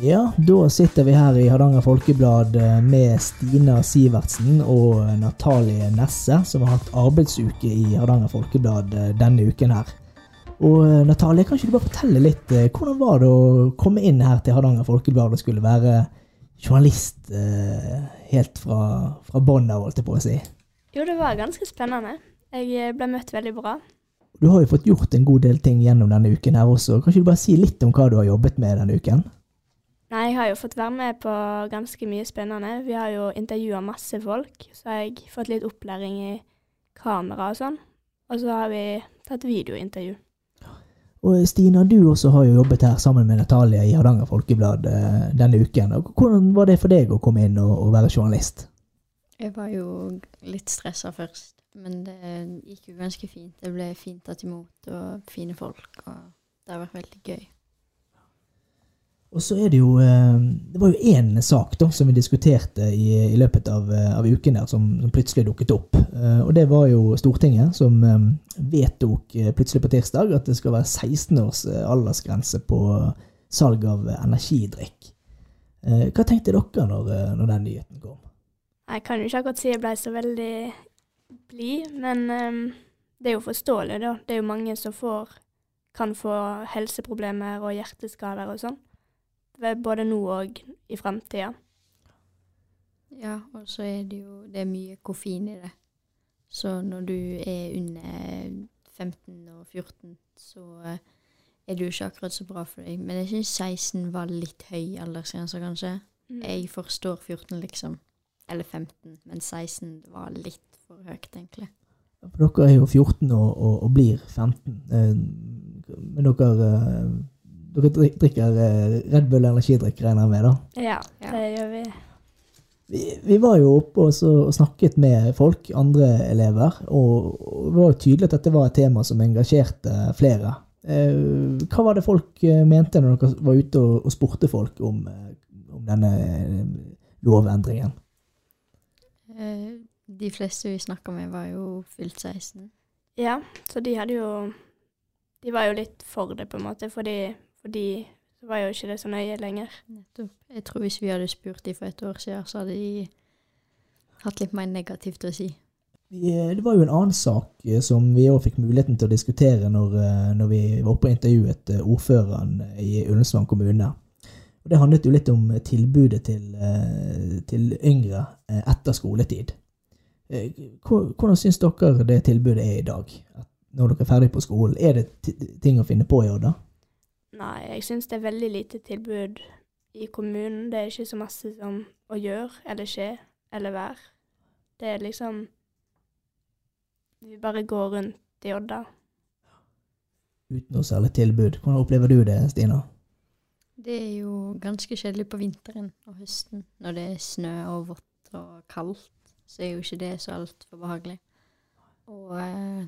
Ja, da sitter vi her i Hardanger Folkeblad eh, med Stina Sivertsen og Natalie Nesse, som har hatt arbeidsuke i Hardanger Folkeblad eh, denne uken her. Og eh, Natalie, kan ikke du bare fortelle litt hvordan var det å komme inn her til Hardanger Folkeblad og skulle være journalist helt fra, fra bånn av, holdt jeg på å si? Jo, det var ganske spennende. Jeg ble møtt veldig bra. Du har jo fått gjort en god del ting gjennom denne uken her også. Kan ikke du bare si litt om hva du har jobbet med denne uken? Nei, jeg har jo fått være med på ganske mye spennende. Vi har jo intervjua masse folk, så har jeg fått litt opplæring i kamera og sånn. Og så har vi tatt videointervju. Og Stina, du også har jo jobbet her sammen med Natalia i Hardanger Folkeblad eh, denne uken. Hvordan var det for deg å komme inn og, og være journalist? Jeg var jo litt stressa først, men det gikk jo ganske fint. Det ble fint tatt imot og fine folk, og det har vært veldig gøy. Og så er det jo eh, Det var jo én sak da, som vi diskuterte i, i løpet av, eh, av, uken der, som, som, plutselig dukket opp. Eh, og det var jo Stortinget som vedtok plutselig på tirsdag at det skal være 16 års aldersgrense på salg av energidrikk. Hva tenkte dere når, når den nyheten kom? Jeg kan jo ikke akkurat si jeg ble så veldig blid, men um, det er jo forståelig, da. Det er jo mange som får, kan få helseproblemer og hjerteskader og sånn både nå og i fremtida. Ja, og så er det jo det er mye koffein i det. Så når du er under 15 og 14, så eh, er du ikke akkurat så bra for deg. Men jeg syns 16 var litt høy aldersgrense, kanskje. Mm. Jeg forstår 14, liksom. Eller 15. Men 16 var litt for høyt, egentlig. For dere er jo 14 og, og, og blir 15. Eh, men dere eh, dere drikker eh, Red Bull energidrikk, regner jeg med? da? Ja, det gjør vi. Vi, vi var jo oppe og, snakket med folk, andre elever, og, det var jo tydelig at dette var et tema som engasjerte flere. Eh, hva var det folk eh, mente når dere var ute og, og spurte folk om, om denne lovendringen? De fleste vi snakka med, var jo fylt 16. Ja, så de hadde jo De var jo litt for det, på en måte, fordi fordi så var jo ikke det så nøye lenger. Nettopp. Jeg tror hvis vi hadde spurt dem for et år siden, så hadde de hatt litt mer negativt å si. Det var jo en annen sak eh, som vi òg fikk muligheten til å diskutere når, eh, når vi var oppe og intervjuet eh, ordføreren i Ullensvang kommune. Og det handlet jo litt om tilbudet til, til yngre etter skoletid. Hvordan syns dere det tilbudet er i dag, når dere er ferdig på skolen? Er det ting å finne på i år da? Nei, jeg syns det er veldig lite tilbud i kommunen. Det er ikke så masse som å gjøre eller skje eller være. Det er liksom Vi bare går rundt i Odda. Uten noe særlig tilbud. Hvordan opplever du det, Stina? Det er jo ganske kjedelig på vinteren og høsten. Når det er snø og vått og kaldt, så er jo ikke det så altfor behagelig. Og eh,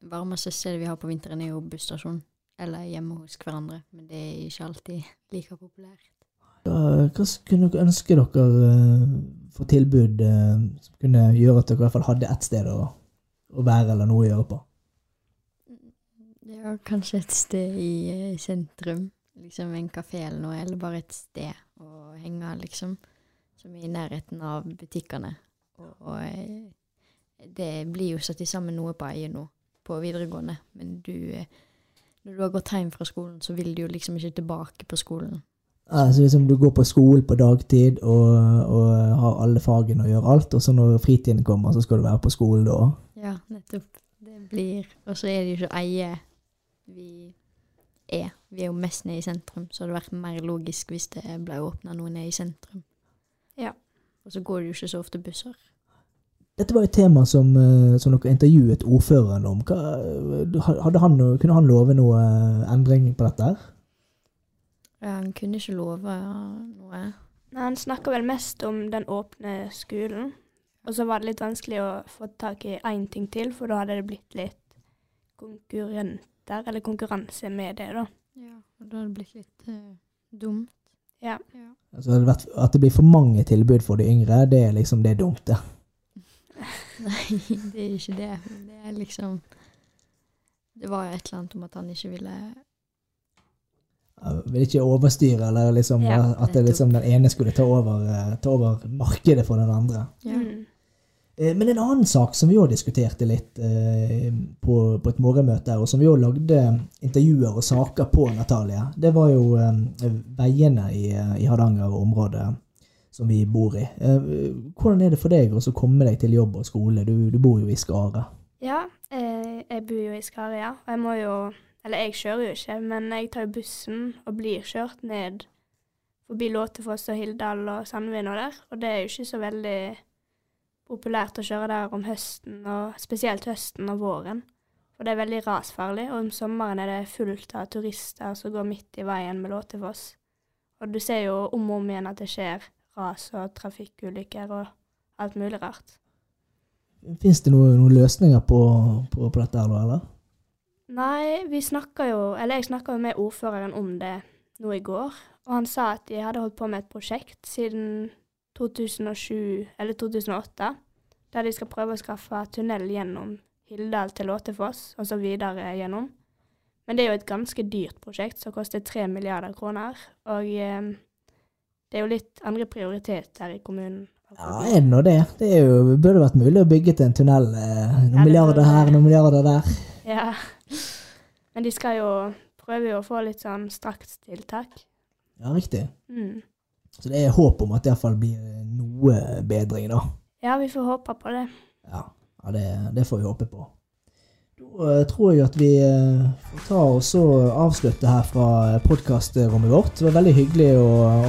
varmeste stedet vi har på vinteren, er jo busstasjonen eller hjemme hos hverandre. Men det er ikke alltid like populært. Hva kunne dere ønske dere uh, for tilbud uh, som kunne gjøre at dere i hvert fall hadde ett sted å, å, være eller noe å gjøre på? Ja, kanskje et sted i uh, sentrum. Liksom en kafé eller noe, eller bare et sted å henge, liksom. Som er i nærheten av butikkene. Og, og det blir jo satt sammen noe på eie nå, på videregående, men du når du har gått hjem fra skolen, så vil du jo liksom ikke tilbake på skolen. Altså liksom Du går på skole på dagtid og, og har alle fagene og gjør alt, og så når fritiden kommer, så skal du være på skole da? Ja, nettopp. Det blir Og så er det jo ikke eie vi er. Vi er jo mest nede i sentrum, så det hadde vært mer logisk hvis det ble åpna noe nede i sentrum. Ja. Og så går det jo ikke så ofte busser. Dette var et tema som, eh, som dere intervjuet ordføreren om. Hva, han, kunne han love noe eh, endring på dette? Ja, han kunne ikke love noe. Nei, Han snakka vel mest om den åpne skolen. Og så var det litt vanskelig å få tak i én ting til, for da hadde det blitt litt konkurrenter, eller konkurranse med det, da. Ja, og da hadde det blitt litt uh, dumt. Ja. ja. Altså, at det blir for mange tilbud for de yngre, det er liksom det dumte. dumt, det. Nei, det er ikke det. Det er liksom Det var et eller annet om at han ikke ville Jeg vil ikke overstyre, eller liksom, Ja, at det liksom, den ene skulle ta over, eh, ta over markedet for den andre. Ja. Mm. Eh, Men en annen sak som vi òg diskuterte litt eh, på, på et morgenmøte, og som vi òg lagde intervjuer og saker på, Natalie, det var jo veiene i, i Hardanger og området som vi bor i. Eh, Hvordan er det for deg å komme deg til jobb og skole? Du, du bor jo i Skare. Ja, eh, jeg bor jo i Skaria, og jeg må jo Eller jeg kjører jo ikke, men jeg tar jo bussen og blir kjørt ned forbi Låtefoss og Hildal og Sandvin og der, og det er jo ikke så veldig populært å kjøre der om høsten, og spesielt høsten og våren. For det er veldig rasfarlig, og om sommeren er det fullt av turister som går midt i veien med Låtefoss. Og du ser jo om og om igjen at det skjer ras og trafikkulykker og alt mulig rart. Fins det noen, noen løsninger på, på, på dette, her da, eller? Nei, vi snakka jo Eller jeg snakka jo med ordføreren om det nå i går, og han sa at de hadde holdt på med et prosjekt siden 2007 eller 2008, der de skal prøve å skaffe tunnel gjennom Hildal til Låtefoss, og så videre gjennom. Men det er jo et ganske dyrt prosjekt som koster tre milliarder kroner, og eh, det er jo litt andre prioriteter i kommunen. Ja, er det nå det? Det jo, burde vært mulig å bygge til en tunnel. Eh, Ja, noen milliarder her, noen milliarder der. Ja. Men de skal jo prøve å få litt sånn strakstiltak. Ja, riktig. Mm. Så det er håp om at det iallfall blir noe bedring, da. Ja, vi får håpe på det. Ja, ja det, det får vi håpe på. Da eh, tror jeg at vi eh, får ta og avslutte her fra podkastrommet vårt. Det var veldig hyggelig å,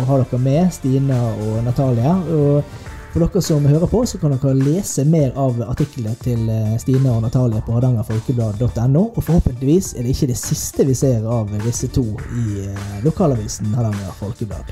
ha dere med, Stina og Natalia. Og for dere som hører på, så kan dere lese mer av artiklene til Stine og Natalie på hardangerfolkeblad.no. Og forhåpentligvis er det ikke det siste vi ser av disse to i eh, lokalavisen Hardanger Folkeblad.